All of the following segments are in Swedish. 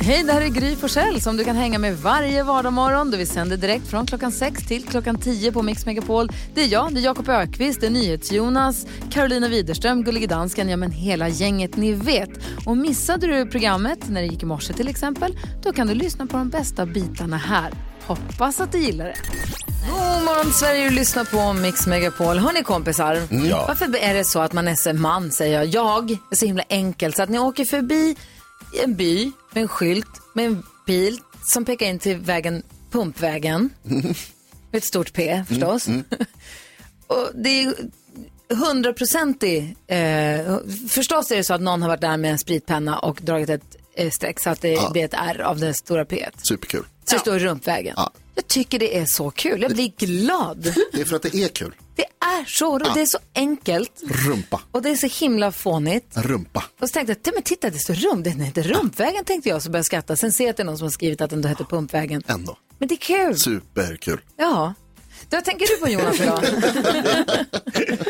Hej, det här är Gry Forssell som du kan hänga med varje vardagsmorgon. Vi sänder direkt från klockan 6 till klockan 10 på Mix Megapol. Det är jag, det är Jakob Ökvist, det är NyhetsJonas, Carolina Widerström, Gullige Dansken, ja men hela gänget ni vet. Och missade du programmet när det gick i morse till exempel, då kan du lyssna på de bästa bitarna här. Hoppas att du gillar det. God morgon Sverige, du lyssnar på Mix Megapol. Hörni kompisar, Ja. varför är det så att man är så man, säger jag. Jag är så himla enkelt så att ni åker förbi en by med en skylt med en bil som pekar in till vägen Pumpvägen. Med ett stort P förstås. Och det är hundraprocentig, eh, förstås är det så att någon har varit där med en spritpenna och dragit ett eh, streck så att det, det är ett R av det stora P. Superkul. Så det står Rumpvägen. Ja. Jag tycker det är så kul, jag blir glad. Det är för att det är kul. Det är så roligt, det är så enkelt Rumpa. och det är så himla fånigt. Rumpa. Och så tänkte jag, men titta det står rum, den heter Rumpvägen tänkte jag, så började jag skratta. Sen ser jag att det är någon som har skrivit att den då heter Pumpvägen. Ändå. Men det är kul. Superkul. Ja. Vad tänker du på Jonas idag?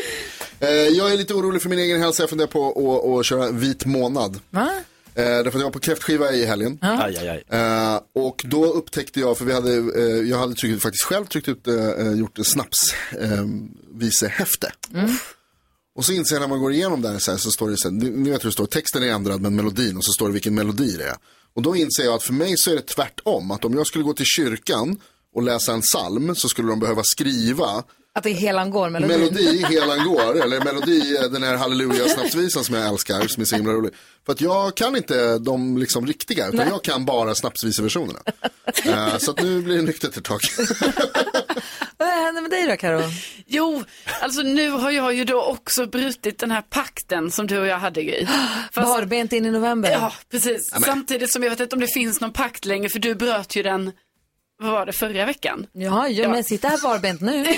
Eh, jag är lite orolig för min egen hälsa. Jag funderar på att, att köra vit månad. Va? Eh, därför att jag var på kräftskiva i helgen. Aj, aj, aj. Eh, och då upptäckte jag, för vi hade, eh, jag hade tryckt, faktiskt själv tryckt ut, eh, gjort en snapsvisehäfte. Och så inser jag när man går igenom där så, här, så står det så här, ni, ni vet hur det står, texten är ändrad men melodin och så står det vilken melodi det är. Och då inser jag att för mig så är det tvärtom, att om jag skulle gå till kyrkan och läsa en psalm så skulle de behöva skriva Att det är helan går, melodin. melodi helan går, eller melodi, den här halleluja snapsvisan som jag älskar, som är så himla rolig. För att jag kan inte de liksom riktiga, utan jag kan bara snapsviseversionerna. uh, så att nu blir det nyktert ett tag. Vad händer med dig då Karo? Jo, alltså nu har jag ju då också brutit den här pakten som du och jag hade Gry. Fast- Barbent in i november. Ja, precis. Samtidigt som jag vet inte om det finns någon pakt längre, för du bröt ju den, vad var det, förra veckan? Ja, jag men sitter här barbent nu.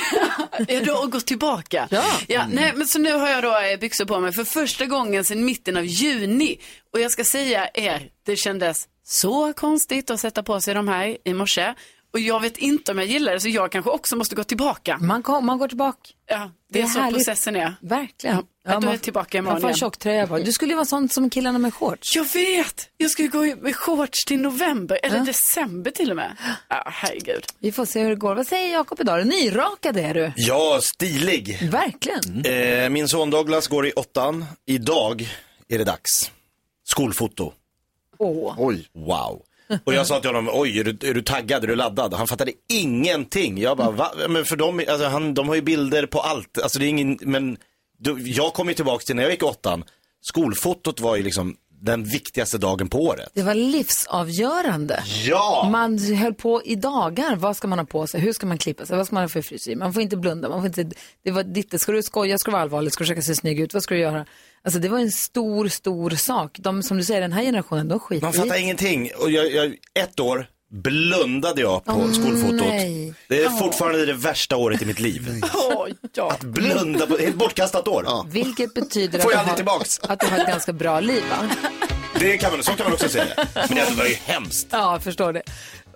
Ja, du har gått tillbaka. Ja. ja nej, men så nu har jag då eh, byxor på mig för första gången sedan mitten av juni. Och jag ska säga er, det kändes så konstigt att sätta på sig de här i morse. Och jag vet inte om jag gillar det, så jag kanske också måste gå tillbaka. Man, kom, man går tillbaka. Ja, det, är, så härligt. processen är. Verkligen. Ja, då är jag tillbaka imorgon Man får en tjocktröja på. Du skulle ju vara sån som killarna med shorts. Jag vet! Jag ju gå med shorts till november, eller december till och med. Ja, herregud. Vi får se hur det går. Vad säger Jakob idag? Nyrakad är du. Ja, stilig. Verkligen. Eh, min son Douglas går i åttan. Idag är det dags. Skolfoto. Åh. Oj, Wow. Och jag sa till honom, oj, är du, är du taggad, är du laddad? Han fattade ingenting. Jag bara, va? Men för dem, alltså, han, de har ju bilder på allt. Alltså det är ingen, men då, jag kom ju tillbaka till när jag gick åttan. Skolfotot var ju liksom den viktigaste dagen på året. Det var livsavgörande. Ja! Man höll på i dagar. Vad ska man ha på sig? Hur ska man klippa sig? Vad ska man ha för frisyr? Man får inte blunda. Man får inte, det var ditt, ska du skoja? Ska du vara allvarlig? Ska du försöka se snygg ut? Vad ska du göra? Alltså det var en stor, stor sak. De, som du säger, den här generationen, de skiter Man fattar ingenting. Och jag, jag, ett år blundade jag på Åh, skolfotot. nej. Det är fortfarande det värsta året i mitt liv. Åh, ja. Blunda på, helt bortkastat år. Vilket betyder Får att du, har, tillbaks. att du har ett ganska bra liv, va? Det kan man, så kan man också säga. Men det var ju hemskt. Ja, jag förstår det.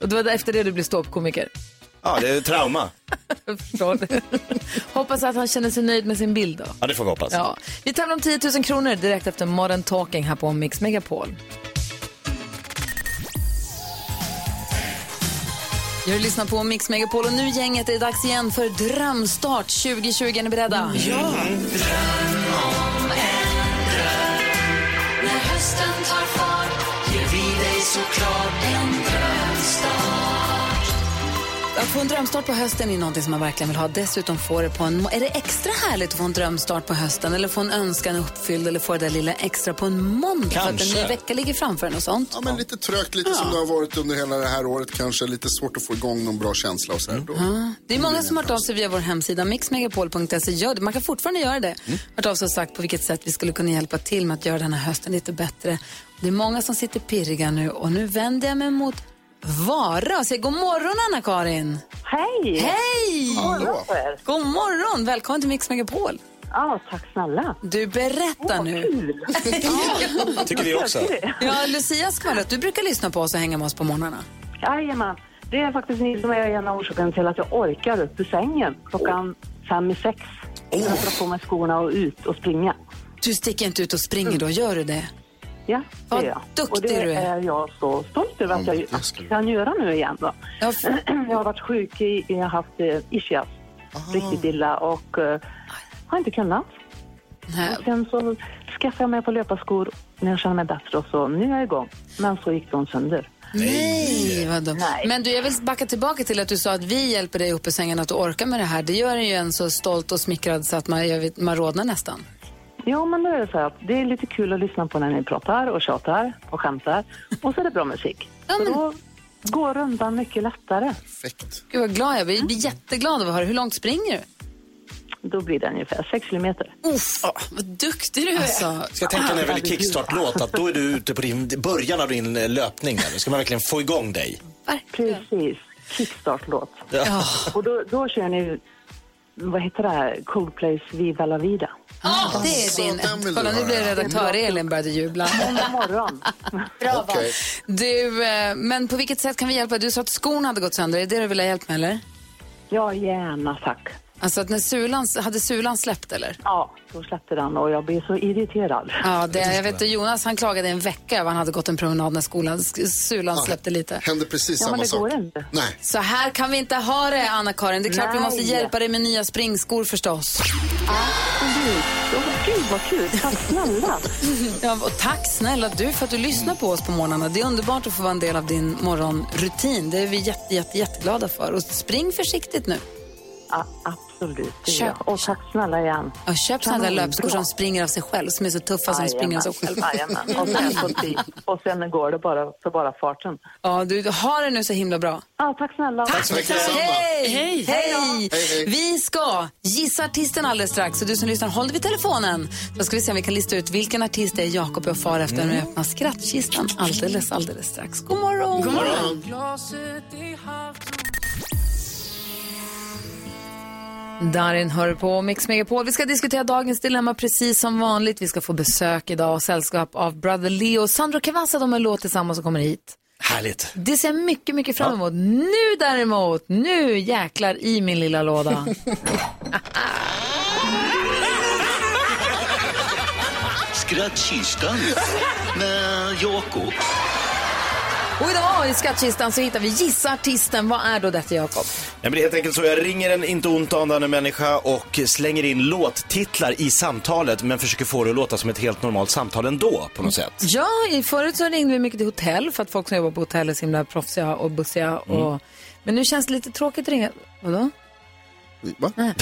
Och det var efter det du blev ståuppkomiker. Ja, det är trauma. Jag förstår det. Hoppas att han känner sig nöjd med sin bild då. Ja, det får vi hoppas. Ja. Vi tävlar om 10 000 kronor direkt efter Modern Talking här på Mix Megapol. Jag lyssnar på Mix Megapol och nu gänget är det dags igen för Drömstart 2020. Är ni beredda? Ja. Att få en drömstart på hösten är något som man verkligen vill ha. Dessutom få det på en... Är det extra härligt att få en drömstart på hösten eller få en önskan uppfylld eller få det där lilla extra på en måndag för att en Kanske. ny vecka ligger framför en och sånt? ja men lite trögt, lite som det har varit under hela det här året kanske. Lite svårt att få igång någon bra känsla och sådär. Då. Det är många som har hört av sig via vår hemsida mixmegapol.se. Gör det. Man kan fortfarande göra det. Hört av sig och sagt på vilket sätt vi skulle kunna hjälpa till med att göra den här hösten lite bättre. Det är många som sitter pirriga nu och nu vänder jag mig mot Vara säger god morgon Anna-Karin. Hej! Hej! Hallå. God morgon! Välkommen till Mix Megapol. Ja, tack snälla. Du, berätta nu. Kul! Tycker vi också. Ja, Lucia skvallrat. Du brukar lyssna på oss och hänga med oss på morgnarna. Jajamän. Det är faktiskt ni som är en av orsakerna till att jag orkar upp ur sängen klockan fem i sex. För att dra på mig skorna och ut och springa. Du sticker inte ut och springer då, gör du det? Ja, det Vad är jag. Och det du är. jag så stolt över att Ja, jag det ska kan göra nu igen. Då. Ja, Jag har varit sjuk, i, jag har haft eh, ischias riktigt illa och eh, har inte kunnat. nej. Och sen så skaffade jag mig på löparskor när jag kände mig bättre och så nu är jag igång. Men så gick de sönder. Nej, vad dumt. Nej. Men du, jag vill backa tillbaka till att du sa att vi hjälper dig upp i sängen att du orkar med det här. Det gör en ju en så stolt och smickrad så att man, vet, man rodnar nästan. Ja, men det är så här att det är lite kul att lyssna på när ni pratar och tjatar och skämtar. Och så är det bra musik. Ja, Så men- då går rundan mycket lättare. Perfekt. Gud vad glad jag blir. Jag blir jätteglad av att höra. Hur långt springer du? Då blir det ungefär 6 kilometer. Åh, vad duktig du är. Alltså, Ska jag tänka när det är väl kickstart-låt att då är du ute på din, början av din eh, löpning. Där. Då ska man verkligen få igång dig. verkligen. Precis. Kickstart-låt. Ja. Och då, då kör ni, vad heter det här, Coldplays Viva La Vida. Ah, det är din. Kolla, nu blir redaktör Elin började jubla. Måndag morgon. Bra Okej. Du, eh, men på vilket sätt kan vi hjälpa? Du sa att skon hade gått sönder. Är det det du vill ha hjälp med eller? Ja, gärna tack. Alltså att när sulan, hade sulan släppt eller? Ja, då släppte den och jag blev så irriterad. Ja, det, jag vet att Jonas han klagade en vecka över att han hade gått en promenad när skolan, sulan släppte lite. Hände precis Ja, men samma det sak. går inte. Nej. Så här kan vi inte ha det, Anna-Karin. Det är klart vi Nej. måste hjälpa dig med nya springskor förstås. Absolut. Oh, gud vad kul. Tack snälla. Ja, och tack snälla du för att du lyssnar på oss på morgnarna. Det är underbart att få vara en del av din morgonrutin. Det är vi jätte, jätte, jätteglada för. Och spring försiktigt nu. Ja, absolut. Det Köp. Och tack snälla igen. Och köp sådana där löpskor som springer av sig själv, som är så tuffa som springer av sig själv. Jajamän. Och sen, på tid. och sen går det bara för bara farten. Ja, du har det nu så himla bra. Ja, tack snälla. Tack så mycket. Hej! Hej. Hej! Hej, hej. Vi ska gissa artisten alldeles strax. Och du som lyssnar, håll dig vid telefonen. Då ska vi se om vi kan lista ut vilken artist det är Jakob och far efter när vi öppnar skrattkistan alldeles, alldeles strax. God morgon! God morgon. Darin hör på Mix Megapol. Vi ska diskutera dagens dilemma precis som vanligt. Vi ska få besök idag och sällskap av Brother Leo och Sandro Cavazza. De har en låt tillsammans och kommer hit. Härligt. Det ser jag mycket, mycket fram emot. Nu däremot, nu jäklar i min lilla låda. Skrattkistan med Jakob. Och idag i skattkistan så hittar vi Gissa artisten. Vad är då detta Jakob? Men det är helt enkelt så. Jag ringer en inte ont anande människa och slänger in låttitlar i samtalet men försöker få det att låta som ett helt normalt samtal ändå på något sätt. Ja, i förut så ringde vi mycket till hotell för att folk som jobbar på hotell är så himla proffsiga och bussiga. Och... Men nu känns det lite tråkigt att ringa. Vadå? Va?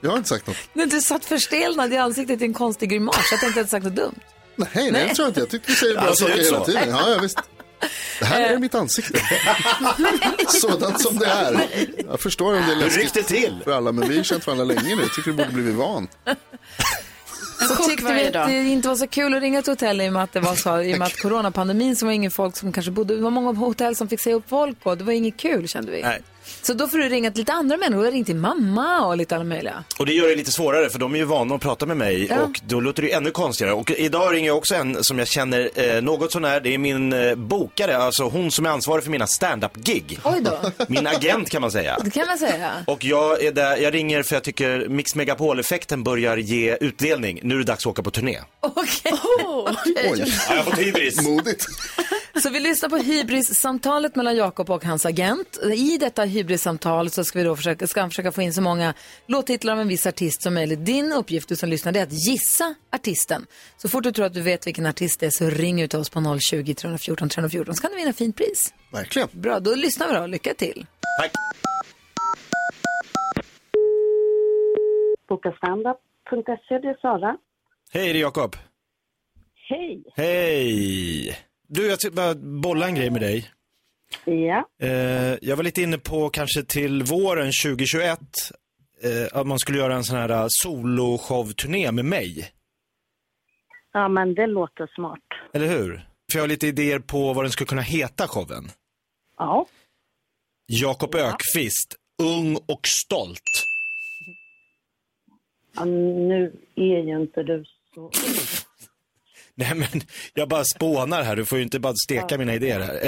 Jag har inte sagt något. Nej, du satt förstelnad i ansiktet i en konstig grimas. Jag tänkte att jag hade sagt något dumt. Nej, nej, det tror jag inte. Jag tycker vi säger bra saker hela så. tiden. Ja, ja, visst. Det här är mitt ansikte. Sådant som det är. Jag förstår om det är läskigt till? för alla, men vi har känt varandra länge nu. Jag tycker vi borde blivit van. Så tyckte vi att det inte var så kul att ringa till hotell i och med att det var så, i och med att coronapandemin så var det ingen folk som kanske bodde, det var många hotell som fick säga upp folk och det var inget kul kände vi. Nej. Så då får du ringa till lite andra människor, jag till mamma och lite alla möjliga. Och det gör det lite svårare för de är ju vana att prata med mig Ja. och då låter det ju ännu konstigare. Och idag ringer jag också en som jag känner eh, något sånär. Det är min eh, bokare, alltså hon som är ansvarig för mina stand-up-gig. Oj då, Min agent kan man säga. det kan man säga. Och jag, är där, jag ringer för jag tycker Mix Megapol-effekten börjar ge utdelning. Nu är det dags att åka på turné. Okej. Oj, Ja, jag har fått hybris. modigt. Så vi lyssnar på hybris-samtalet mellan Jakob och hans agent. I detta hybris-samtal så ska, vi då försöka, ska han försöka få in så många låttitlar av en viss artist som möjligt. Din uppgift du som lyssnar det är att gissa artisten. Så fort du tror att du vet vilken artist det är så ring ut oss på 020 314 314 så kan du vinna fint pris. Verkligen. Bra, då lyssnar vi då. Lycka till. Tack. Bokastandup.se, det är Sara. Hej, det är Jakob. Hej. Hej. Du, jag ska bara bolla en grej med dig. Ja. Eh, jag var lite inne på kanske till våren 2021 eh, att man skulle göra en sån här eh, soloshow-turné med mig. ja, men det låter smart. Eller hur? För jag har lite idéer på vad den skulle kunna heta showen. Ja. Jakob Ökvist, ung och stolt. ja. Nu är ju inte du så... Nej men, jag bara spånar här. Du får ju inte bara steka mina idéer här.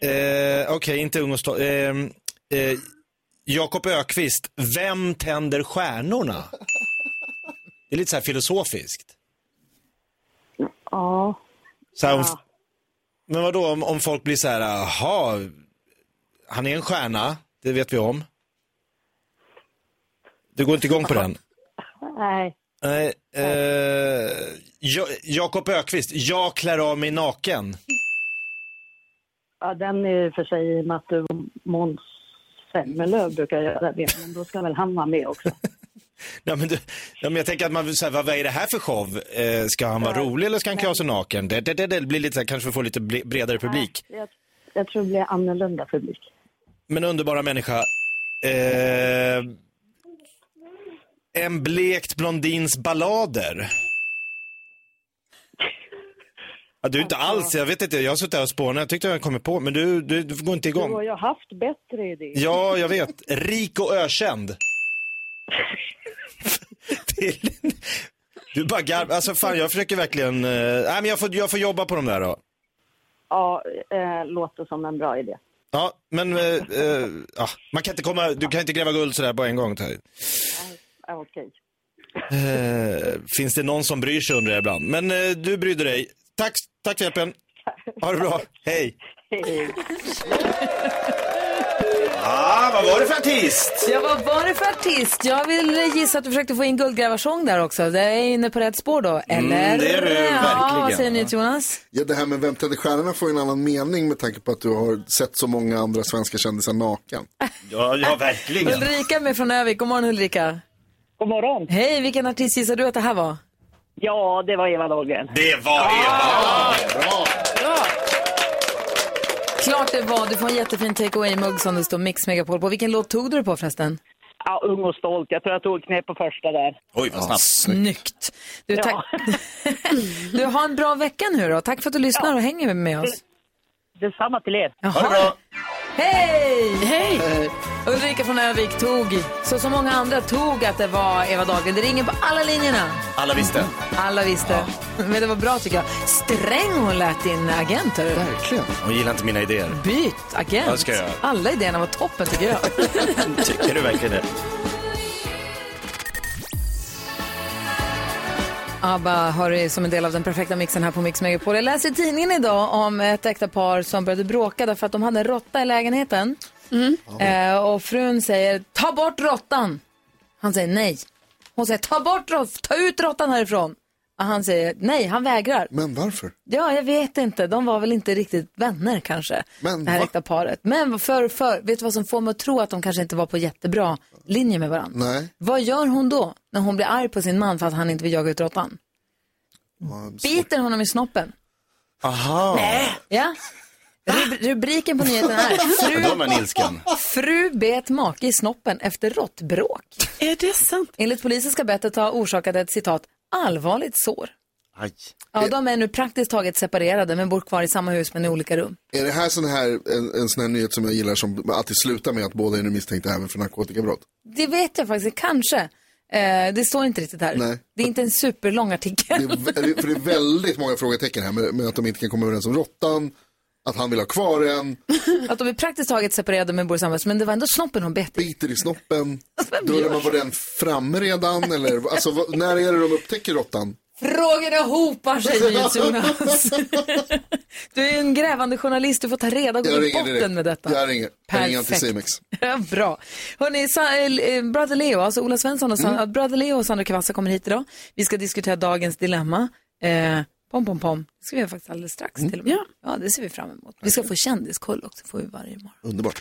Eh, eh, Okej, inte ung och stolt. Eh, eh, Jakob Ökvist, Vem tänder stjärnorna? Det är lite så här filosofiskt. Ja. Så här, om, Men vad då om, om folk blir så här, jaha, han är en stjärna, det vet vi om. Du går inte igång på den? Nej. Nej, eh, Ja- Jakob Ökvist, jag klär av mig naken. Ja, den är för sig Matte och Måns Zelmerlöw brukar göra det, men då ska väl han vara med också. Ja, men, du, ja, men jag tänker att man, här, vad, vad är det här för show? Eh, ska han vara rolig eller ska han klä av sig naken? Det, det, det, det blir lite kanske få lite bre- bredare publik. Jag, jag tror det blir annorlunda publik. Men underbara människa. Eh, en blekt blondins ballader. Ja, du är inte alls, jag vet inte, jag har suttit här och spånat, jag tyckte jag kom på, men du, du, du går inte Du har igång. ju haft bättre idéer. Ja, jag vet. Rik och ökänd. Du bara garv, alltså fan jag försöker verkligen, eh, nej men jag får, jag får jobba på de där då. Ja, eh, låter som en bra idé. Ja, men eh, eh, ja, man kan inte komma, du kan inte gräva guld sådär på en gång. Okej. Eh, finns det någon som bryr sig undrar jag ibland. Men eh, du brydde dig. Tack, tack för hjälpen. Ha det bra. Hej. Hej. Ah, vad var det för artist? Ja, vad var det för artist? Jag vill gissa att du försökte få in guldgrävarsång där också. Det är inne på rätt spår då, eller? Mm, det är du, Ja, vad verkligen. säger ni Jonas? Ja, det här med Vem tänder stjärnorna får en annan mening med tanke på att du har sett så många andra svenska kändisar naken. Ja, ja verkligen. Ulrika med från Övik. God morgon Ulrika. God morgon. Hej, vilken artist gissar du att det här var? Ja, det var Eva Dahlgren. Det var Eva! Bra! Klart det var. Du får en jättefin take away-mugg som det står Mix Megapol på. Vilken låt tog du det på förresten? Ja, ung och stolt. Jag tror jag tog knä på första där. Oj, vad snabbt. Snyggt. Du, tack... du har en bra vecka nu då. Tack för att du lyssnar och hänger med oss. Detsamma till er. Jaha. Hej! Hej! Ulrika från Övik tog, så som många andra, tog att det var Eva Dahlgren. Det ringer på alla linjerna. Alla visste. Alla visste. Men det var bra tycker jag. Sträng hon lät din agent. hörru. Verkligen. Hon gillar inte mina idéer. Byt agent. Vad ska jag? Alla idéerna var toppen tycker jag. Tycker du verkligen det? ABBA har det som en del av den perfekta mixen här på Mix Megapol. Jag läser i tidningen idag om ett äkta par som började bråka därför att de hade en råtta i lägenheten. Eh, och frun säger ta bort råttan. Han säger nej. Hon säger ta bort råttan, ta ut råttan härifrån. Och han säger nej, han vägrar. Men varför? Ja, jag vet inte. De var väl inte riktigt vänner kanske. Men det här va? äkta paret. Men för, för, vet du vad som får mig att tro att de kanske inte var på jättebra linje med varandra? Nej. Vad gör hon då när hon blir arg på sin man för att han inte vill jaga ut råttan? Biter honom i snoppen. Aha. Ja. Rub- rubriken på nyheten är fru, fru bet make i snoppen efter råttbråk. Är det sant? Enligt polisen ska bettet ha orsakat ett citat allvarligt sår. Aj. Ja, de är nu praktiskt taget separerade men bor kvar i samma hus men i olika rum. Är det här, sån här en, en sån här nyhet som jag gillar som alltid slutar med att båda är nu misstänkta även för narkotikabrott? Det vet jag faktiskt, kanske. Eh, det står inte riktigt här. Nej. Det är inte en superlång Det artikel. är, vä- för det är väldigt många frågetecken här med, med att de inte kan komma överens om råttan, att han vill ha kvar en, att de är praktiskt taget separerade men bor i samma. Men det var ändå snoppen hon bet i. biter i snoppen. vem Då är gör man på den framme redan eller alltså, vad, när är det de upptäcker råttan? Frågorna hopar sig, Jonas. du är en grävande journalist, du får ta reda på botten direkt. med detta. Jag ringer. Jag ringer till Perfekt. Simex. Ja, Bra. Hörrni, Sa- eh, Brother Leo, alltså Ola Svensson och Mm. Sandra, Brother Leo och Sandra Cavazza kommer hit idag. Vi ska diskutera dagens dilemma. Eh, pom, pom, pom. Det ska vi göra faktiskt alldeles strax Mm. till och med. Ja. det ser vi fram emot. Vi ska få kändiskoll också, får vi varje morgon. Underbart.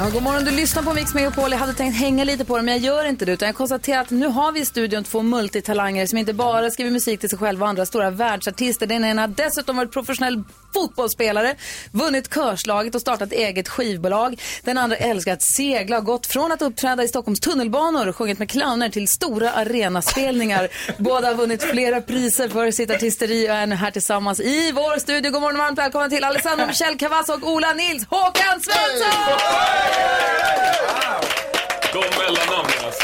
Ja, god morgon, du lyssnar på Mix Megapol. Jag hade tänkt hänga lite på det, men jag gör inte det. Utan jag konstaterar att nu har vi i studion två multitalanger som inte bara skriver musik till sig själva och andra stora världsartister. Den ena har dessutom varit professionell fotbollsspelare, vunnit körslaget och startat eget skivbolag. Den andra älskar att segla och gått från att uppträda i Stockholms tunnelbanor och sjungit med clowner till stora arenaspelningar. Båda har vunnit flera priser för sitt artisteri och är nu här tillsammans i vår studio. God morgon och varmt välkomna till Alessandro Michel Cavazza och Ola Nils Håkan Svensson! De mellannamnen alltså.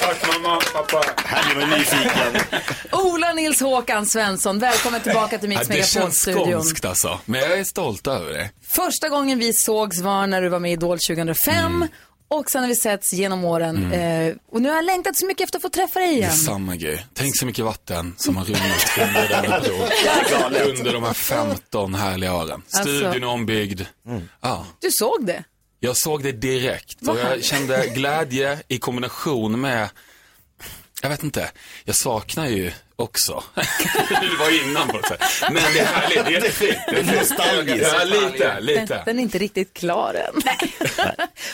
Tack mamma, pappa. Här blir man nyfiken. Ola Nils Håkan Svensson, välkommen tillbaka till Mix det känns Megapol-studion. skånskt alltså. Men jag är stolt över det. Första gången vi sågs var när du var med i Idol 2005. Och sen har vi setts genom åren. Eh, och nu har jag längtat så mycket efter att få träffa dig Det är igen. samma grej. Tänk så mycket vatten som har runnit under denna period. Under de här 15 härliga åren. Alltså. Studion är ombyggd. Ja. Du såg det? Jag såg det direkt och jag kände glädje i kombination med, jag vet inte, jag saknar ju också. det var innan på något sätt. Men det är härligt, det är jättefint. Det är fint. Nostalgiskt. Ja, lite, Den, lite. den är inte riktigt klar än.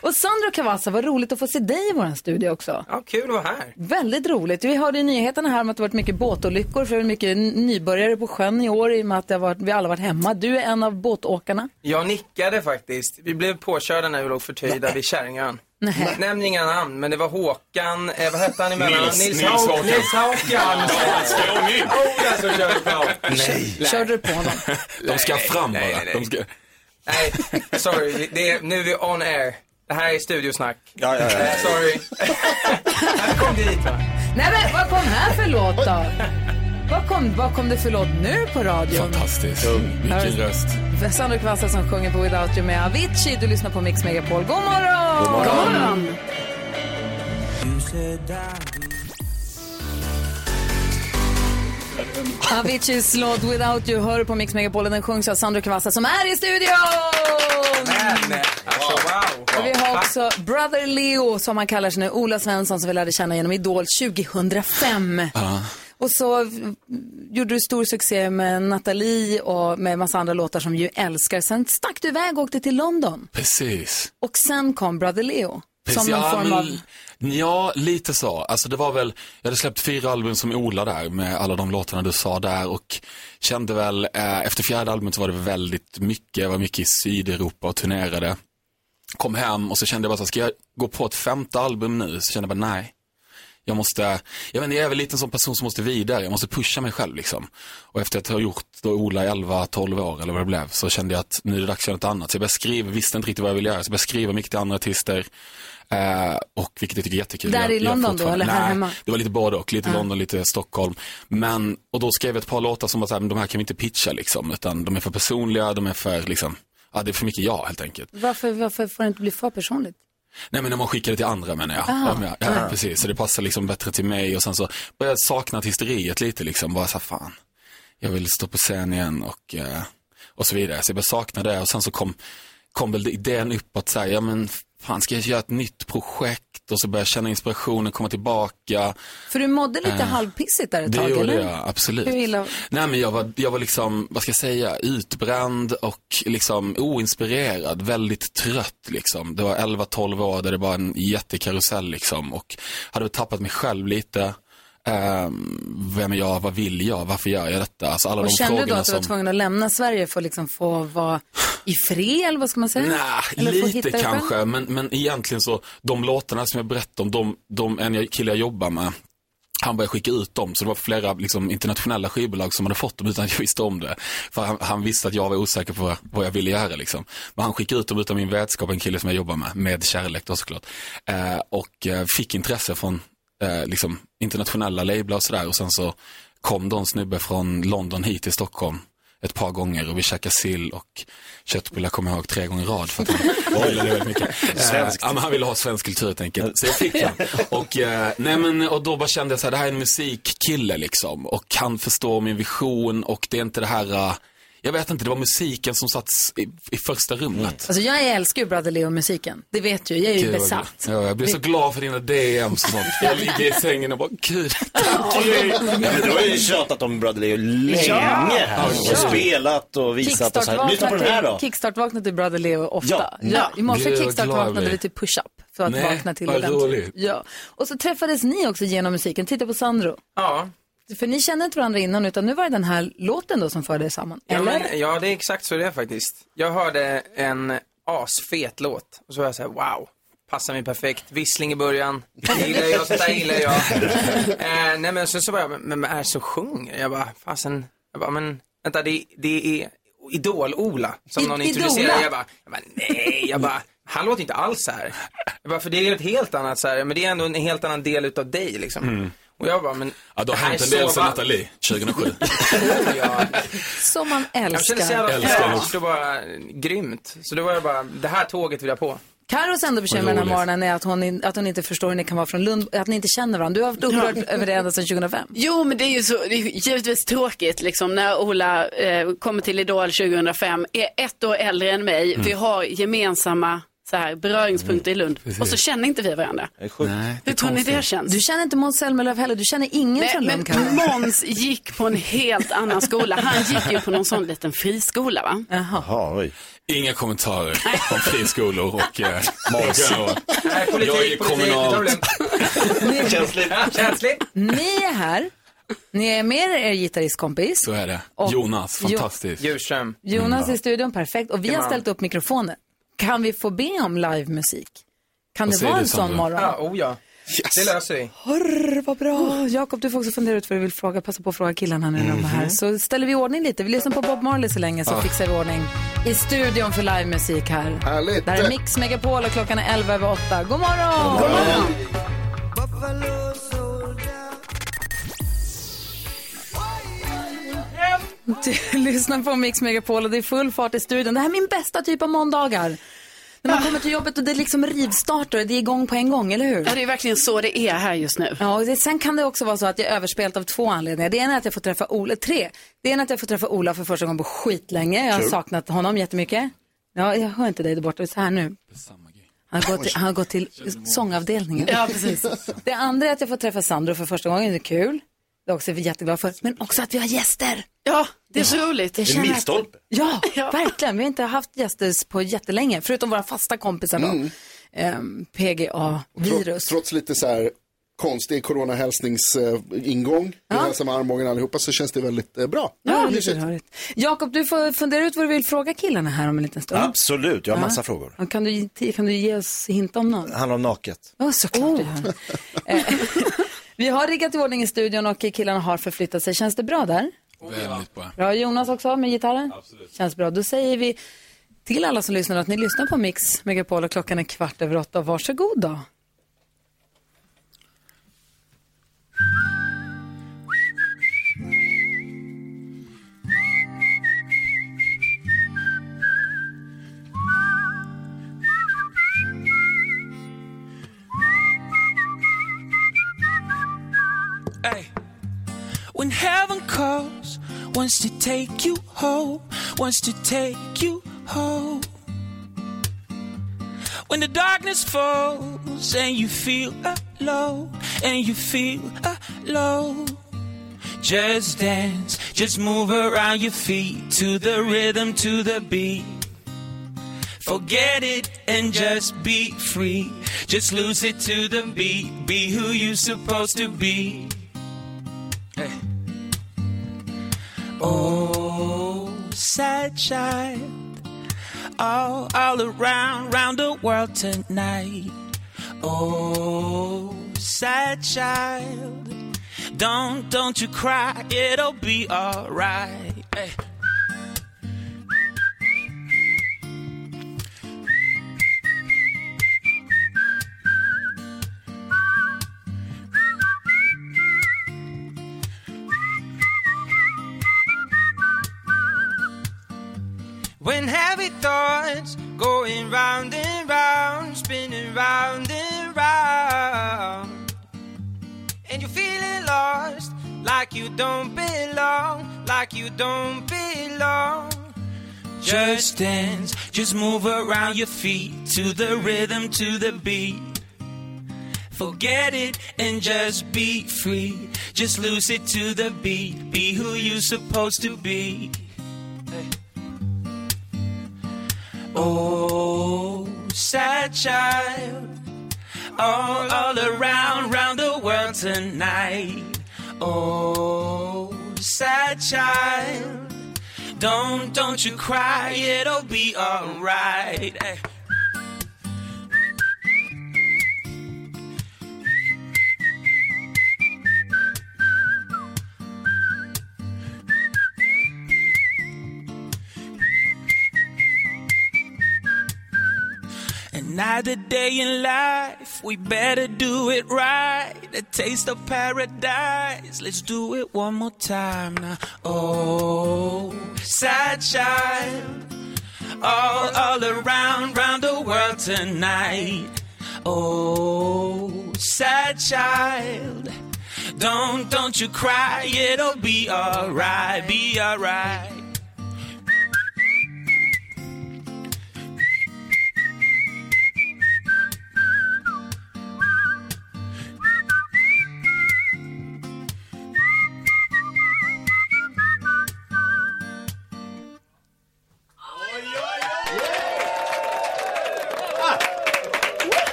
och Sandro Cavazza, vad roligt att få se dig i vår studio också. Ja, kul att vara här. Väldigt roligt. Vi hörde i nyheterna här om att det varit mycket båtolyckor, för det är mycket nybörjare på sjön i år i och med att varit, vi alla varit hemma. Du är en av båtåkarna. Jag nickade faktiskt. Vi blev påkörda när vi låg förtöjda vid Käringön. Nej. Nämn inga namn, men det var Håkan, eh, vad hette han emellan? Nils- Nils Hauk- Håkan. Nils Håkan. Ola som körde på. Nej. Körde du på honom? De ska fram nej, bara. nej. De ska... Nej, sorry. Det är, nu är vi on air. Det här är studiosnack. Ja, ja, ja. Eh, sorry. Han kom dit va? Nej men vad kom här för låt då? Vad kom, vad kom det för låt nu på radion? Fantastiskt. Vilken röst. Sandro Cavazza som sjunger på Without You med Avicii. Du lyssnar på Mix Megapol. God morgon! God morgon! Aviciis låt Without You hör på Mix Megapol och den sjungs av Sandro Cavazza som är i studion! Men, alltså wow. Och vi har också Brother Leo som han kallar sig nu, Ola Svensson som vi lärde känna genom Idol 2005. Och så gjorde du stor succé med Nathalie och med massa andra låtar som ju älskar. Sen stack du iväg och åkte till London. Precis. Och sen kom Brother Leo. Precis, Som någon form av... Ja, lite så. Alltså det var väl, jag hade släppt fyra album som Ola där med alla de låtarna du sa där och kände väl, eh, efter fjärde albumet så var det väldigt mycket, jag var mycket i Sydeuropa och turnerade. Kom hem och så kände jag bara så ska jag gå på ett femte album nu? Så kände jag bara nej. Jag måste, jag inte, jag är väl lite en sån person som måste vidare, jag måste pusha mig själv liksom. Och efter att ha gjort då Ola i 11-12 år eller vad det blev, så kände jag att nu är det dags för något annat. Så jag började skriva, visste inte riktigt vad jag ville göra, så jag började skriva mycket till andra artister. Eh, och vilket jag tycker är jättekul. Där Jag- i London då, eller här Nej, hemma? det var lite både och, lite London, lite Stockholm. Men, och då skrev jag ett par låtar som var så här, men de här kan vi inte pitcha liksom, utan de är för personliga, de är för liksom, ja det är för mycket jag helt enkelt. Varför, varför får det inte bli för personligt? Nej men när man skickar det till andra menar jag. Ah. Om jag ja, precis, så det passar liksom bättre till mig och sen så började jag sakna artisteriet lite liksom, bara så här, fan, jag vill stå på scen igen och, eh, och så vidare. Så jag började sakna det och sen så kom, kom väl idén upp att säga, ja men fan ska jag göra ett nytt projekt och så började jag känna inspirationen komma tillbaka. För du mådde lite halvpissigt där ett Det tag, gjorde eller? jag, absolut. Illa? Nej men jag var, jag var liksom, vad ska jag säga, utbränd och liksom oinspirerad, väldigt trött liksom. Det var 11-12 år där det var en jättekarusell liksom och hade tappat mig själv lite. Ehm, vem är jag, vad vill jag, varför gör jag detta? Alltså alla Och de kände du då att du var som... tvungen att lämna Sverige för att liksom få vara i fred, eller vad ska man säga? Nej, lite kanske, men, men egentligen så, de låtarna som jag berättade om, de, de en kille jag jobbar med, han började skicka ut dem, så det var flera liksom, internationella skivbolag som hade fått dem utan att jag visste om det. För han, han visste att jag var osäker på vad, vad jag ville göra. Liksom. Men han skickade ut dem utan min vetskap, en kille som jag jobbar med, med kärlek då såklart. Eh, och eh, fick intresse från eh, liksom, internationella lablar och sådär. Och sen så kom de snubbe från London hit till Stockholm ett par gånger och vi käkade sill och köttbullar kommer jag ihåg tre gånger i rad för att han gillade det väldigt mycket. Svenskt. Eh, ja, men han ville ha svensk kultur helt enkelt. Så jag fick den. Och, eh, nej, men, och då bara kände jag så här, det här är en musikkille liksom. Och han förstår min vision och det är inte det här, eh, jag vet inte, det var musiken som satt i, i första rummet. Alltså jag älskar ju Brother Leo-musiken. Det vet du, jag är ju Gud, vad besatt. glad. Ja, jag blir så glad för dina DMs och sånt. Jag ligger i sängen och bara, gud. Ja, men du har ju tjatat om Brother Leo länge här och spelat och visat och så här. Lyssna på den här då. Kickstart-vaknar till Brother Leo ofta. Ja. Ja. I morse Gud, vad kickstart glad jag vaknade blir. vi till push-up för att Nej, vakna till vad roligt. Ja. Och så träffades ni också genom musiken. Titta på Sandro. Ja. För ni kände inte varandra innan utan nu var det den här låten då som förde er samman. Ja, Eller? men, ja, det är exakt så det är faktiskt. Jag hörde en asfet låt och så var jag så här, wow, passar mig perfekt. Vissling i början, det gillar jag, sånt där gillar jag. eh, nej men sen så var jag, men, men är så sjunger? Jag bara, fasen, jag bara, men vänta, det, det är Idol-Ola som I- någon introducerade. Jag bara, jag bara, nej, jag bara, han låter inte alls så här. Jag bara, för det är ett helt annat så här, men det är ändå en helt annan del utav dig liksom. Och jag bara, men Ja, det har hänt en del va- Nathalie, 2007. Ja, Som man jag kände så älskar. jävla Älskar fräscht och bara grymt. Så då var jag bara, det här tåget vill jag på. Karos enda bekymmer den här morgonen är att hon, att hon inte förstår hur ni kan vara från Lund, att ni inte känner varandra. Du har varit upprörd över det ända sedan 2005. Jo, men det är ju så, det är ju givetvis tråkigt liksom när Ola eh, kommer till Idol 2005, är ett år äldre än mig. Mm. Vi har gemensamma så här, beröringspunkter i Lund och så känner inte vi varandra. Hur tror ni det känns? Du känner inte Måns Zelmerlöw heller, du känner ingen Nej, från Lund men. Måns gick på en helt annan skola. Han gick ju på någon sån liten friskola va? Jaha. Jaha. Inga kommentarer om friskolor och eh, Jag är kommunalt. Känsligt. Känsligt. Ni är här, ni är med er gitarristkompis. Så är det. Och- Jonas, Jo- fantastiskt. Djurström. Jonas i studion, perfekt. Och vi har ställt upp mikrofoner. Kan vi få be om livemusik? Kan Vad det vara en sån Sandra? morgon? Ja, oh ja. Det löser vi. Hörr, vad bra. Jakob, du får också fundera ut vad du vill fråga. Passa på att fråga killarna när de är här. Så ställer vi i ordning lite. Vi lyssnar på Bob Marley så länge så fixar vi ordning i studion för livemusik här. Härligt. Det här är Mix Megapol och klockan är 11 över 8. God morgon! God morgon! Du lyssnar på Mix Megapol och det är full fart i studion. Det här är min bästa typ av måndagar. När man kommer till jobbet och det är liksom rivstartar och det är igång på en gång, eller hur? Ja, det är verkligen så det är här just nu. Ja, och det, sen kan det också vara så att jag är överspelt av två anledningar. Det ena är att jag får träffa Ola, tre. Det ena är att jag får träffa Ola för första gången på skitlänge. Jag har saknat honom jättemycket. Ja, jag hör inte dig där borta, så här nu. Han har gått till, han har gått till sångavdelningen. Ja, precis. Det andra är att jag får träffa Sandro för första gången, det är kul. Det är också jätteglad för. Men också att vi har gäster. Ja, det är så roligt. Jag känner att- milstolpe. Ja, verkligen. Vi har inte haft gäster på jättelänge, förutom våra fasta kompisar då. Mm. Ehm, PGA-virus. Trots, trots lite så här konstig coronahälsningsingång. Vi hälsar med armbågen allihopa så känns det väldigt eh, bra. Ja, rörigt. Jakob, du får fundera ut vad du vill fråga killarna här om en liten stund. Absolut, jag har massa frågor. Kan du, kan du ge oss hint om någon? Det handlar om naket. Ja, såklart du gör. Eh, Vi har riggat i ordning i studion och killarna har förflyttat sig. Känns det bra där? Väldigt bra. Bra, Jonas också med gitarren? Absolut. Känns bra. Då säger vi till alla som lyssnar att ni lyssnar på Mix Megapol och klockan är kvart över åtta. Varsågod då. Wants to take you home, wants to take you home. When the darkness falls and you feel alone, and you feel alone. Just dance, just move around your feet to the rhythm, to the beat. Forget it and just be free. Just lose it to the beat. Be who you're supposed to be. Oh, sad child. All, all around, round the world tonight. Oh, sad child. Don't, don't you cry. It'll be alright. Hey. Don't belong, like you don't belong. Just dance, just move around your feet to the rhythm, to the beat. Forget it and just be free. Just lose it to the beat. Be who you're supposed to be. Oh, sad child, all, all around, round the world tonight. Oh, sad child, don't, don't you cry, it'll be alright. Hey. Another day in life, we better do it right. A taste of paradise, let's do it one more time now. Oh, sad child, all, all around, round the world tonight. Oh, sad child. Don't, don't you cry, it'll be alright, be alright.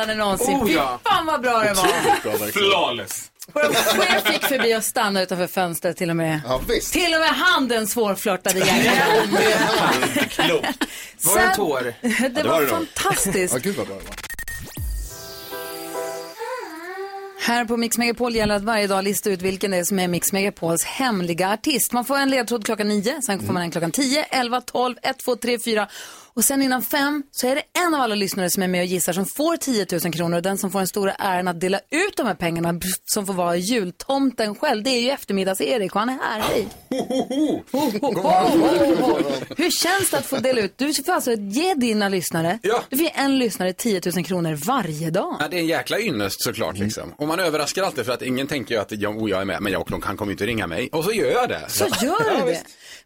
Liveframträdande någonsin. Oh, Fy ja. fan vad bra det var. Flawless. Vår chef gick förbi och stannade utanför fönstret till och med. Ja, visst. Till och med han den svårflörtade jäkeln. Var det en tår? Det var fantastiskt. Ja, gud vad bra det var. Här på Mix Megapol gäller att varje dag lista ut vilken det är som är Mix Megapols hemliga artist. Man får en ledtråd klockan 9, sen får man en klockan 10, 11, 12, 1, 2, 3, 4 och sen innan fem så är det en av alla lyssnare som är med och gissar som får 10 000 kronor och den som får den stora äran att dela ut de här pengarna som får vara jultomten själv. Det är ju eftermiddags-Erik och han är här. Hej! Hur känns det att få dela ut? Du får alltså ge dina lyssnare, Ja. du får ge en lyssnare 10 000 kronor varje dag. Ja, det är en jäkla ynnest såklart liksom. Och man överraskar alltid för att ingen tänker ju att jag, oh, jag är med, men jag de kan kommer inte ringa mig. Och så gör jag det. Så gör du det.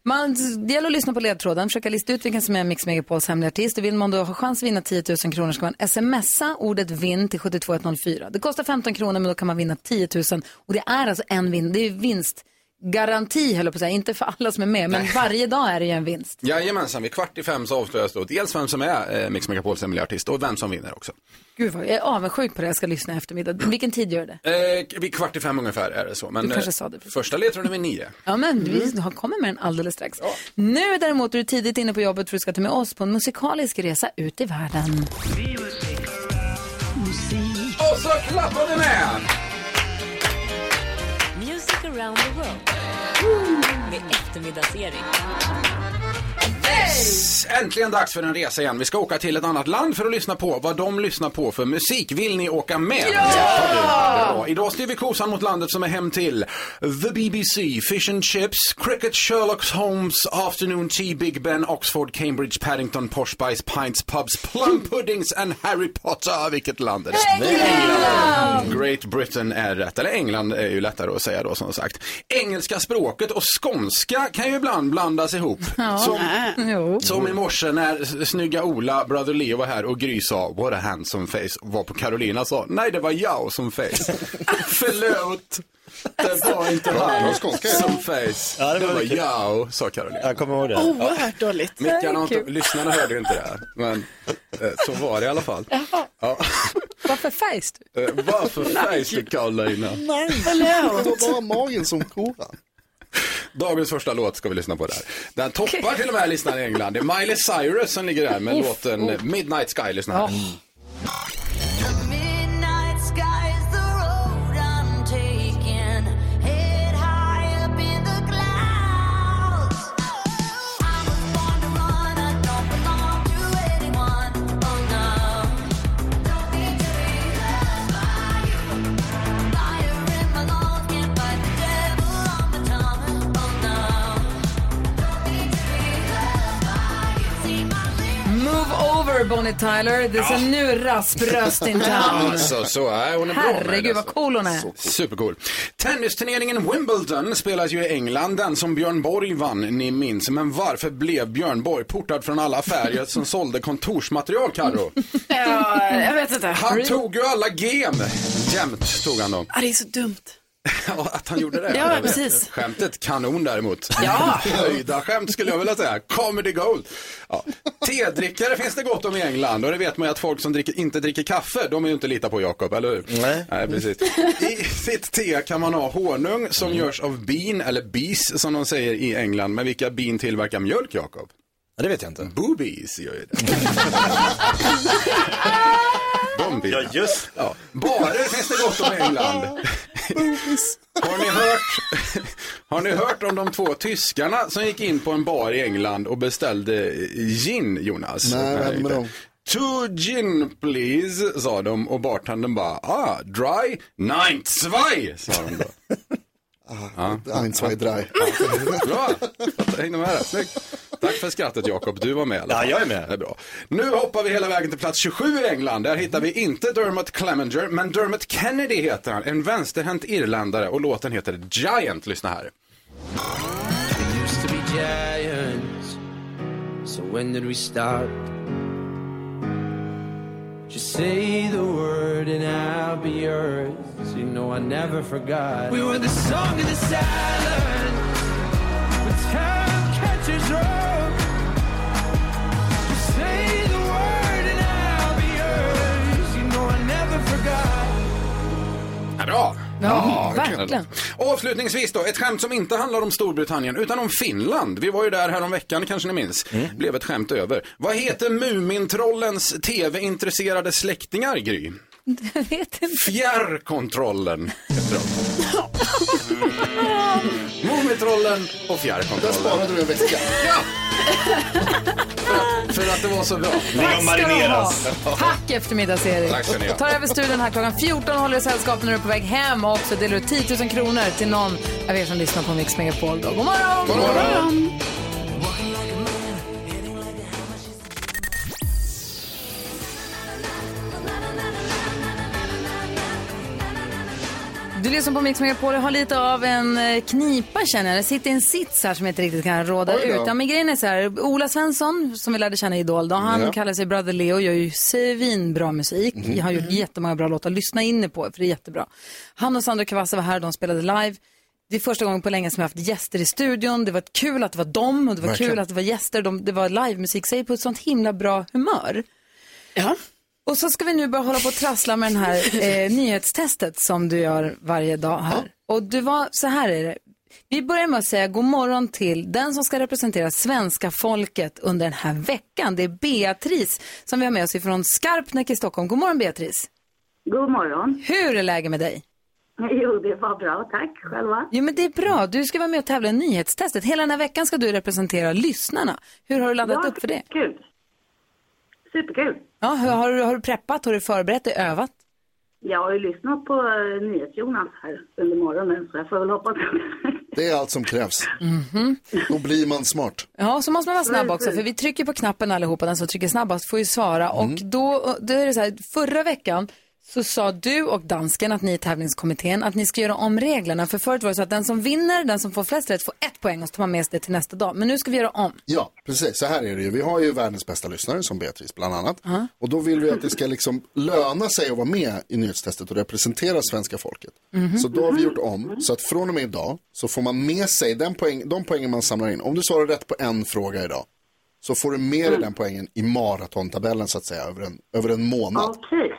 Man, det gäller att lyssna på ledtråden, försöka lista ut vilken som är Mix Megapols hemliga artist. Och vill man då ha chans att vinna 10 000 kronor ska man smsa ordet vinn till 72104. Det kostar 15 kronor men då kan man vinna 10 000. Och det är alltså en vinst, det är vinstgaranti höll på att säga, inte för alla som är med, men varje dag är det ju en vinst. Jajamensan, vid kvart i fem så avslöjas då dels vem som är eh, Mix Megapols hemliga artist och vem som vinner också. Gud vad jag är avundsjuk på det, jag ska lyssna i eftermiddag. Vilken tid gör det? Eh, vid kvart i fem ungefär är det så. Men, Du kanske eh, sa det precis. första ledtråden vid nio. Ja, men vi har- kommer med den alldeles strax. Nu däremot är du tidigt inne på jobbet för du ska ta med oss på en musikalisk resa ut i världen. Och så klappar vi med! Music around the world med eftermiddagsering. Äntligen dags för en resa igen. Vi ska åka till ett annat land för att lyssna på vad de lyssnar på för musik. Vill ni åka med? Ja! Bra. Idag styr vi kosan mot landet som är hem till The BBC, Fish and Chips, Cricket, Sherlock Holmes, Afternoon Tea, Big Ben, Oxford, Cambridge, Paddington, Posh Spice, Pints, Pubs, Plum Puddings and Harry Potter. Vilket land är det? England! Great Britain är rätt. Eller England är ju lättare att säga då som sagt. Engelska språket och skånska kan ju ibland blandas ihop. Som, Jo. som i morse när snygga Ola, Brother Leo var här och Gry sa What a handsome face. Var på Carolina sa Nej det var jag som face. Förlåt. Det var inte han som face. Ja, det det var kul. jag, sa Carolina. Jag kommer ihåg det. Oerhört dåligt. Mickarna har inte, lyssnarna hörde ju inte det. Men eh, så var det i alla fall. Ja. Varför färgs du? Eh, Varför face du Carolina? Nej, det var bara magen som korar. Dagens första låt ska vi lyssna på där. Den toppar till och med listan i England. Det är Miley Cyrus som ligger där med låten Midnight Sky. Lyssna här. Bonnie Tyler, det är en nu raspröst in town. Alltså, så är hon är bra Herregud vad alltså. cool hon är. Supercool. Tennisturneringen Wimbledon spelas ju i England, den som Björn Borg vann, ni minns. Men varför blev Björn Borg portad från alla affärer som sålde kontorsmaterial, Carro? Ja, jag vet inte. Han tog ju alla gem. Jämt tog han dem. Ja, det är så dumt. Ja, att han gjorde det. Ja, precis. Skämtet kanon däremot. Ja. Höjda skämt skulle jag vilja säga. Comedy gold. Ja. Tedrickare finns det gott om i England och det vet man ju att folk som dricker, inte dricker kaffe, de är ju inte lita på Jakob, eller hur? Nej. Nej, precis. I sitt te kan man ha honung som görs av bin, eller bis som de säger i England. Men vilka bin tillverkar mjölk, Jakob? Ja, det vet jag inte. Boobies gör ju det. De bina. Ja, just Ja. Barer finns det gott om i England. Har ni, hört, har ni hört om de två tyskarna som gick in på en bar i England och beställde gin, Jonas? Nej, vad hände med dem? Two gin please, sa de och bartendern bara, ah, dry, nein, zwei, sa de då. Ah, Ein, zwei, drei. Bra, hängde med där. Snyggt. Tack för skrattet Jakob, du var med i alla Ja, fall. jag är med. Det är bra. Nu hoppar vi hela vägen till plats 27 i England. Där hittar vi inte Dermot Clemenger, men Dermot Kennedy heter han. En vänsterhänt irländare och låten heter Giant. Lyssna här. used to be giants. So when did we start? Just say the word and I'll be yours. So you know I never forgot. We were the song of the silence. When time catches up. Just say the word and I'll be yours. You know I never forgot. Ja, bra. Ja, verkligen. Avslutningsvis då, ett skämt som inte handlar om Storbritannien utan om Finland. Vi var ju där härom veckan kanske ni minns. Blev ett skämt över. Vad heter Mumintrollens tv-intresserade släktingar, Gry? Jag vet inte. Fjärrkontrollen heter de. Mumintrollen och Där fjärrkontrollen. sparade du en vecka. För att det var så bra. Ska du marineras. Tack eftermiddags-Erik. Tack ska ni ha. Tar över studion här klockan 14 håller du sällskap när du är på väg hem och också delar ut 10 000 kronor till någon av er som lyssnar på Mix Megapol. Då. God morgon! God morgon. Du lyssnar på Mix Megapol och har lite av en eh, knipa känner jag. Jag sitter en sits här som jag inte riktigt kan råda ut. Ja, men grejen är så här, Ola Svensson som vi lärde känna i Idol, då, han Ja. kallar sig Brother Leo, gör ju svinbra musik. Mhm. Jag har gjort jättemånga bra låtar, lyssna in er på för det är jättebra. Han och Sandra Cavazza var här, de spelade live. Det är första gången på länge som jag har haft gäster i studion. Det var kul att det var dem och det var Verkligen. kul att det var gäster. De, det var livemusik, säger på ett sånt himla bra humör. Ja. Och så ska vi nu börja hålla på och trassla med den här eh, nyhetstestet som du gör varje dag här. Och du var, så här är det. Vi börjar med att säga god morgon till den som ska representera svenska folket under den här veckan. Det är Beatrice som vi har med oss ifrån Skarpnäck i Stockholm. God morgon Beatrice. God morgon. Hur är läget med dig? Jo, det var bra. Tack. Själva? Jo men det är bra. Du ska vara med och tävla i nyhetstestet. Hela den här veckan ska du representera lyssnarna. Hur har du laddat Ja, upp för det? Kul. Superkul. Ja, hur, har, du, har du preppat? Har du förberett dig? Övat? Jag har ju lyssnat på uh, NyhetsJonas här under morgonen så jag får väl hoppas Det är allt som krävs. Mhm. Då blir man smart. Ja, så måste man vara snabb också, för vi trycker på knappen allihopa, den som trycker snabbast får ju svara. Och då, då är det så här, förra veckan så sa du och dansken, att ni i tävlingskommittén, att ni ska göra om reglerna. För förut var det så att den som vinner, den som får flest rätt, får ett poäng och så tar man med sig det till nästa dag. Men nu ska vi göra om. Ja, precis. Så här är det ju. Vi har ju världens bästa lyssnare som Beatrice bland annat. Och då vill vi att det ska liksom löna sig att vara med i nyhetstestet och representera svenska folket. Så då har vi gjort om så att från och med idag så får man med sig den poäng, de poängen man samlar in. Om du svarar rätt på en fråga idag så får du med dig den poängen i maratontabellen så att säga över en, över en månad. Okej.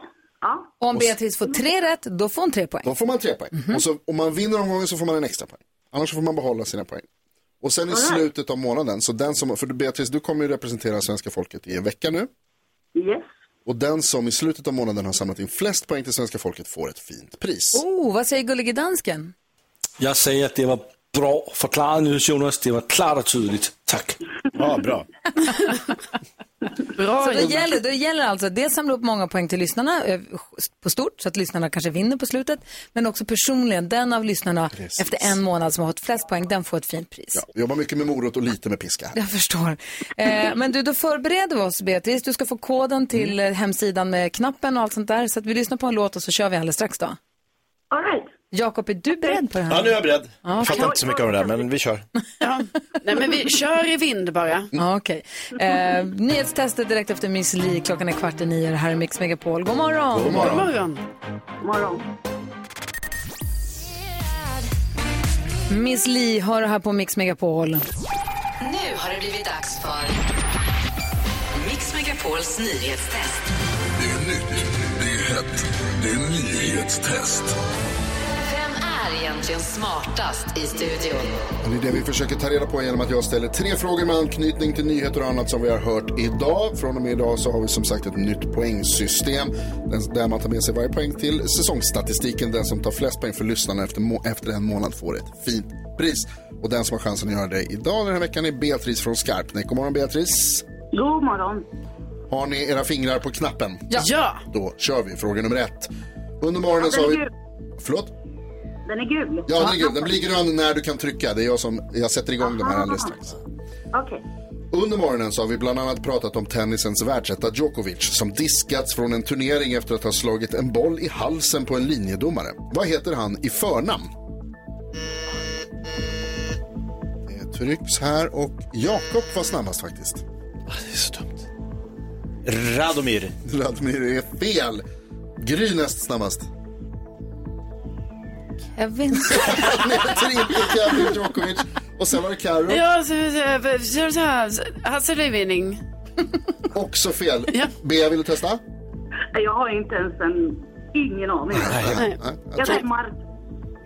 Om Beatrice får tre rätt, då får hon tre poäng. Då får man tre poäng. Och så, om man vinner omgången så får man en extra poäng. Annars får man behålla sina poäng. Och sen i right. slutet av månaden, så den som, för Beatrice du kommer ju representera svenska folket i en vecka nu. Yes. Och den som i slutet av månaden har samlat in flest poäng till svenska folket får ett fint pris. Oh, vad säger gullige dansken? Jag säger att det var bra förklarat Jonas. Det var klart och tydligt. Tack. Ja, bra. Bra Så då jobbat. gäller, då gäller alltså det samla upp många poäng till lyssnarna eh, på stort, så att lyssnarna kanske vinner på slutet. Men också personligen, den av lyssnarna Precis. efter en månad som har fått flest poäng, den får ett fint pris. Ja, vi jobbar mycket med morot och lite med piska. Jag förstår. Eh, men du, då förbereder vi oss, Beatrice. Du ska få koden till eh, hemsidan med knappen och allt sånt där. Så att vi lyssnar på en låt och så kör vi alldeles strax då. All right. Jakob, är du beredd på det här? Ja, nu är jag beredd. Ja, Jag fattar inte så mycket om det där, men vi kör. Ja. Nej, men vi kör i vind bara. Ja, okej. Eh, nyhetstestet direkt efter Miss Li. Klockan är kvart i nio. Det här är Mix Megapol. God morgon! God morgon. God morgon. Morgon. Miss Li har det här på Mix Megapol. Nu har det blivit dags för Mix Megapols nyhetstest. Det är nytt, det är hett, det är nyhetstest. Är egentligen smartast i studion? Det är det vi försöker ta reda på genom att jag ställer tre frågor med anknytning till nyheter och annat som vi har hört idag. Från och med idag så har vi som sagt ett nytt poängsystem där man tar med sig varje poäng till säsongsstatistiken. Den som tar flest poäng för lyssnarna efter, må- efter en månad får ett fint pris. Och den som har chansen att göra det idag den här veckan är Beatrice från Skarpnäck. God morgon Beatrice. God morgon. Har ni era fingrar på knappen? Ja. Då kör vi fråga nummer ett. Under morgonen så har vi... Förlåt? Den är gul. Ja, den är grön. Den blir grön när du kan trycka. Det är jag som, jag sätter igång de här alldeles strax. Okej. Under morgonen så har vi bland annat pratat om tennisens världsetta Djokovic som diskats från en turnering efter att ha slagit en boll i halsen på en linjedomare. Vad heter han i förnamn? Det trycks här och Jakob var snabbast faktiskt. Det är så dumt. Radomir. Radomir är fel. Gry näst snabbast. Han heter inte Kevin Djokovic. Och sen var det Carro. Ja, så- så- så- så- Hasse Lyvinning. Också fel. Bea, vill du testa? Jag har inte ens en... Ingen aning. nej. Jag Jag säger Mark.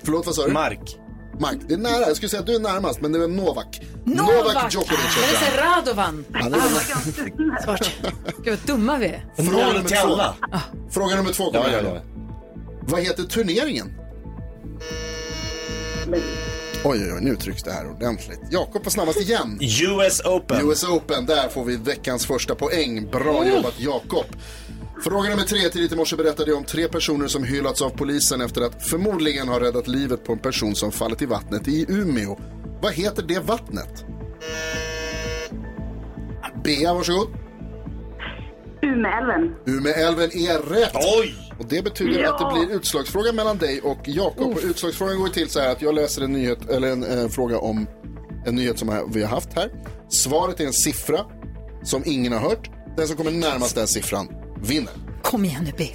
Förlåt, vad sa du? Mark. Mark, det är nära. Jag skulle säga att du är närmast, men det är Novak. Novak! Djokovic Jag vill heter säga han. Radovan. Ja, det var- Svart. Gud vad dumma vi är. Fråga nummer två. alla. Fråga nummer två kommer Ja, ja, ja. Vad heter turneringen? Oj, oj, oj, nu trycks det här ordentligt. Jakob var snabbast igen. US Open. US Open, där får vi veckans första poäng. Bra jobbat Jakob. Fråga nummer tre. Tidigt i morse berättade jag om tre personer som hyllats av polisen efter att förmodligen ha räddat livet på en person som fallit i vattnet i Umeå. Vad heter det vattnet? Bea, varsågod. Umeälven. Umeälven är rätt. Oj! Och det betyder Ja. att det blir utslagsfråga mellan dig och Jakob. Och utslagsfrågan går till så här att jag läser en nyhet, eller en eh, fråga om en nyhet som vi har haft här. Svaret är en siffra som ingen har hört. Den som kommer närmast den siffran vinner. Kom igen nu Bea.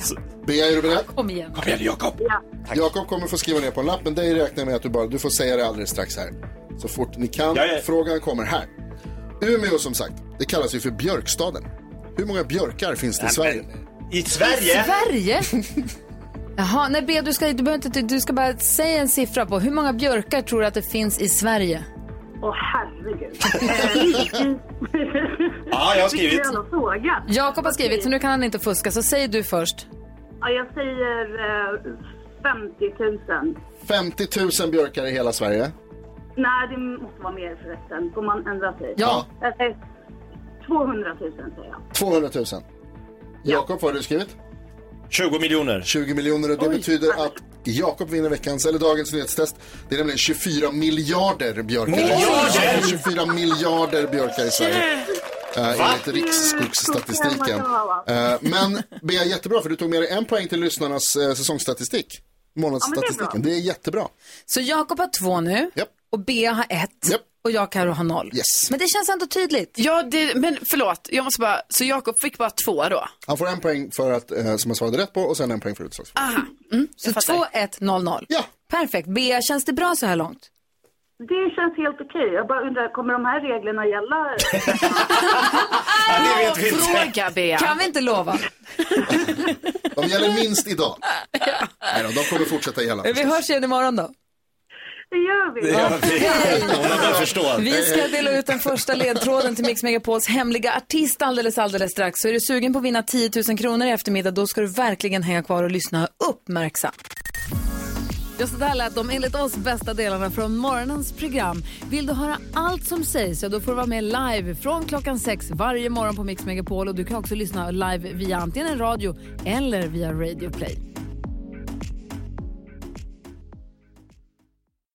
Bea, är du beredd? Kom igen. Kom igen Jakob. Ja. Jakob kommer få skriva ner på en lapp, men dig räknar jag med att du bara, du får säga det alldeles strax här. Så fort ni kan. Ja, ja. Frågan kommer här. Umeå som sagt, det kallas ju för björkstaden. Hur många björkar finns det i Sverige? I Sverige? Sverige? Jaha, nej Bea, du ska, du, behöver inte, du ska bara säga en siffra på hur många björkar tror du att det finns i Sverige? Åh herregud. Eh, Ja, jag har skrivit. Jakob har skrivit, så nu kan han inte fuska, så säg du först. Ja, jag säger eh, 50 000. 50 000 björkar i hela Sverige. Nej, det måste vara mer förresten. Får man ändra sig? Ja. Jag säger 200 000 säger jag. 200 000. Jakob, vad har du skrivit? 20 miljoner. 20 miljoner och det betyder att Jakob vinner veckans, eller dagens nyhetstest. Det är nämligen 24 miljarder björkar. Miljarder? 24 miljarder björkar i Sverige. Uh, enligt Riksskogsstatistiken. Uh, men Bea, jättebra för du tog med dig en poäng till lyssnarnas uh, säsongsstatistik. Månadsstatistiken. det, är jättebra. Så Jakob har två nu Japp. Och Bea har ett Japp. och jag Karo har noll. Yes. Men det känns ändå tydligt. Ja, det, men förlåt, jag måste bara, så Jakob fick bara två då? Han får en poäng för att, uh, som han svarade rätt på och sen en poäng för utslagsfrågan. Aha, mm, Så 2-1-0-0. Ja. Perfekt. Bea, känns det bra så här långt? Det känns helt okej. Jag bara undrar, kommer de här reglerna gälla? det vet vi inte. Fråga Bea. Kan vi inte lova? De gäller minst idag. Nej då, de kommer fortsätta gälla. Vi hörs igen imorgon då. Det gör vi. Det gör vi. Förstår. Vi ska dela ut den första ledtråden till Mix Megapols hemliga artist alldeles, alldeles strax. Så är du sugen på att vinna 10 000 kronor i eftermiddag, då ska du verkligen hänga kvar och lyssna uppmärksamt. Just det där lät de enligt oss bästa delarna från morgonens program. Vill du höra allt som sägs så då får du vara med live från klockan sex varje morgon på Mix Megapol. Och du kan också lyssna live via antingen en radio eller via Radio Play.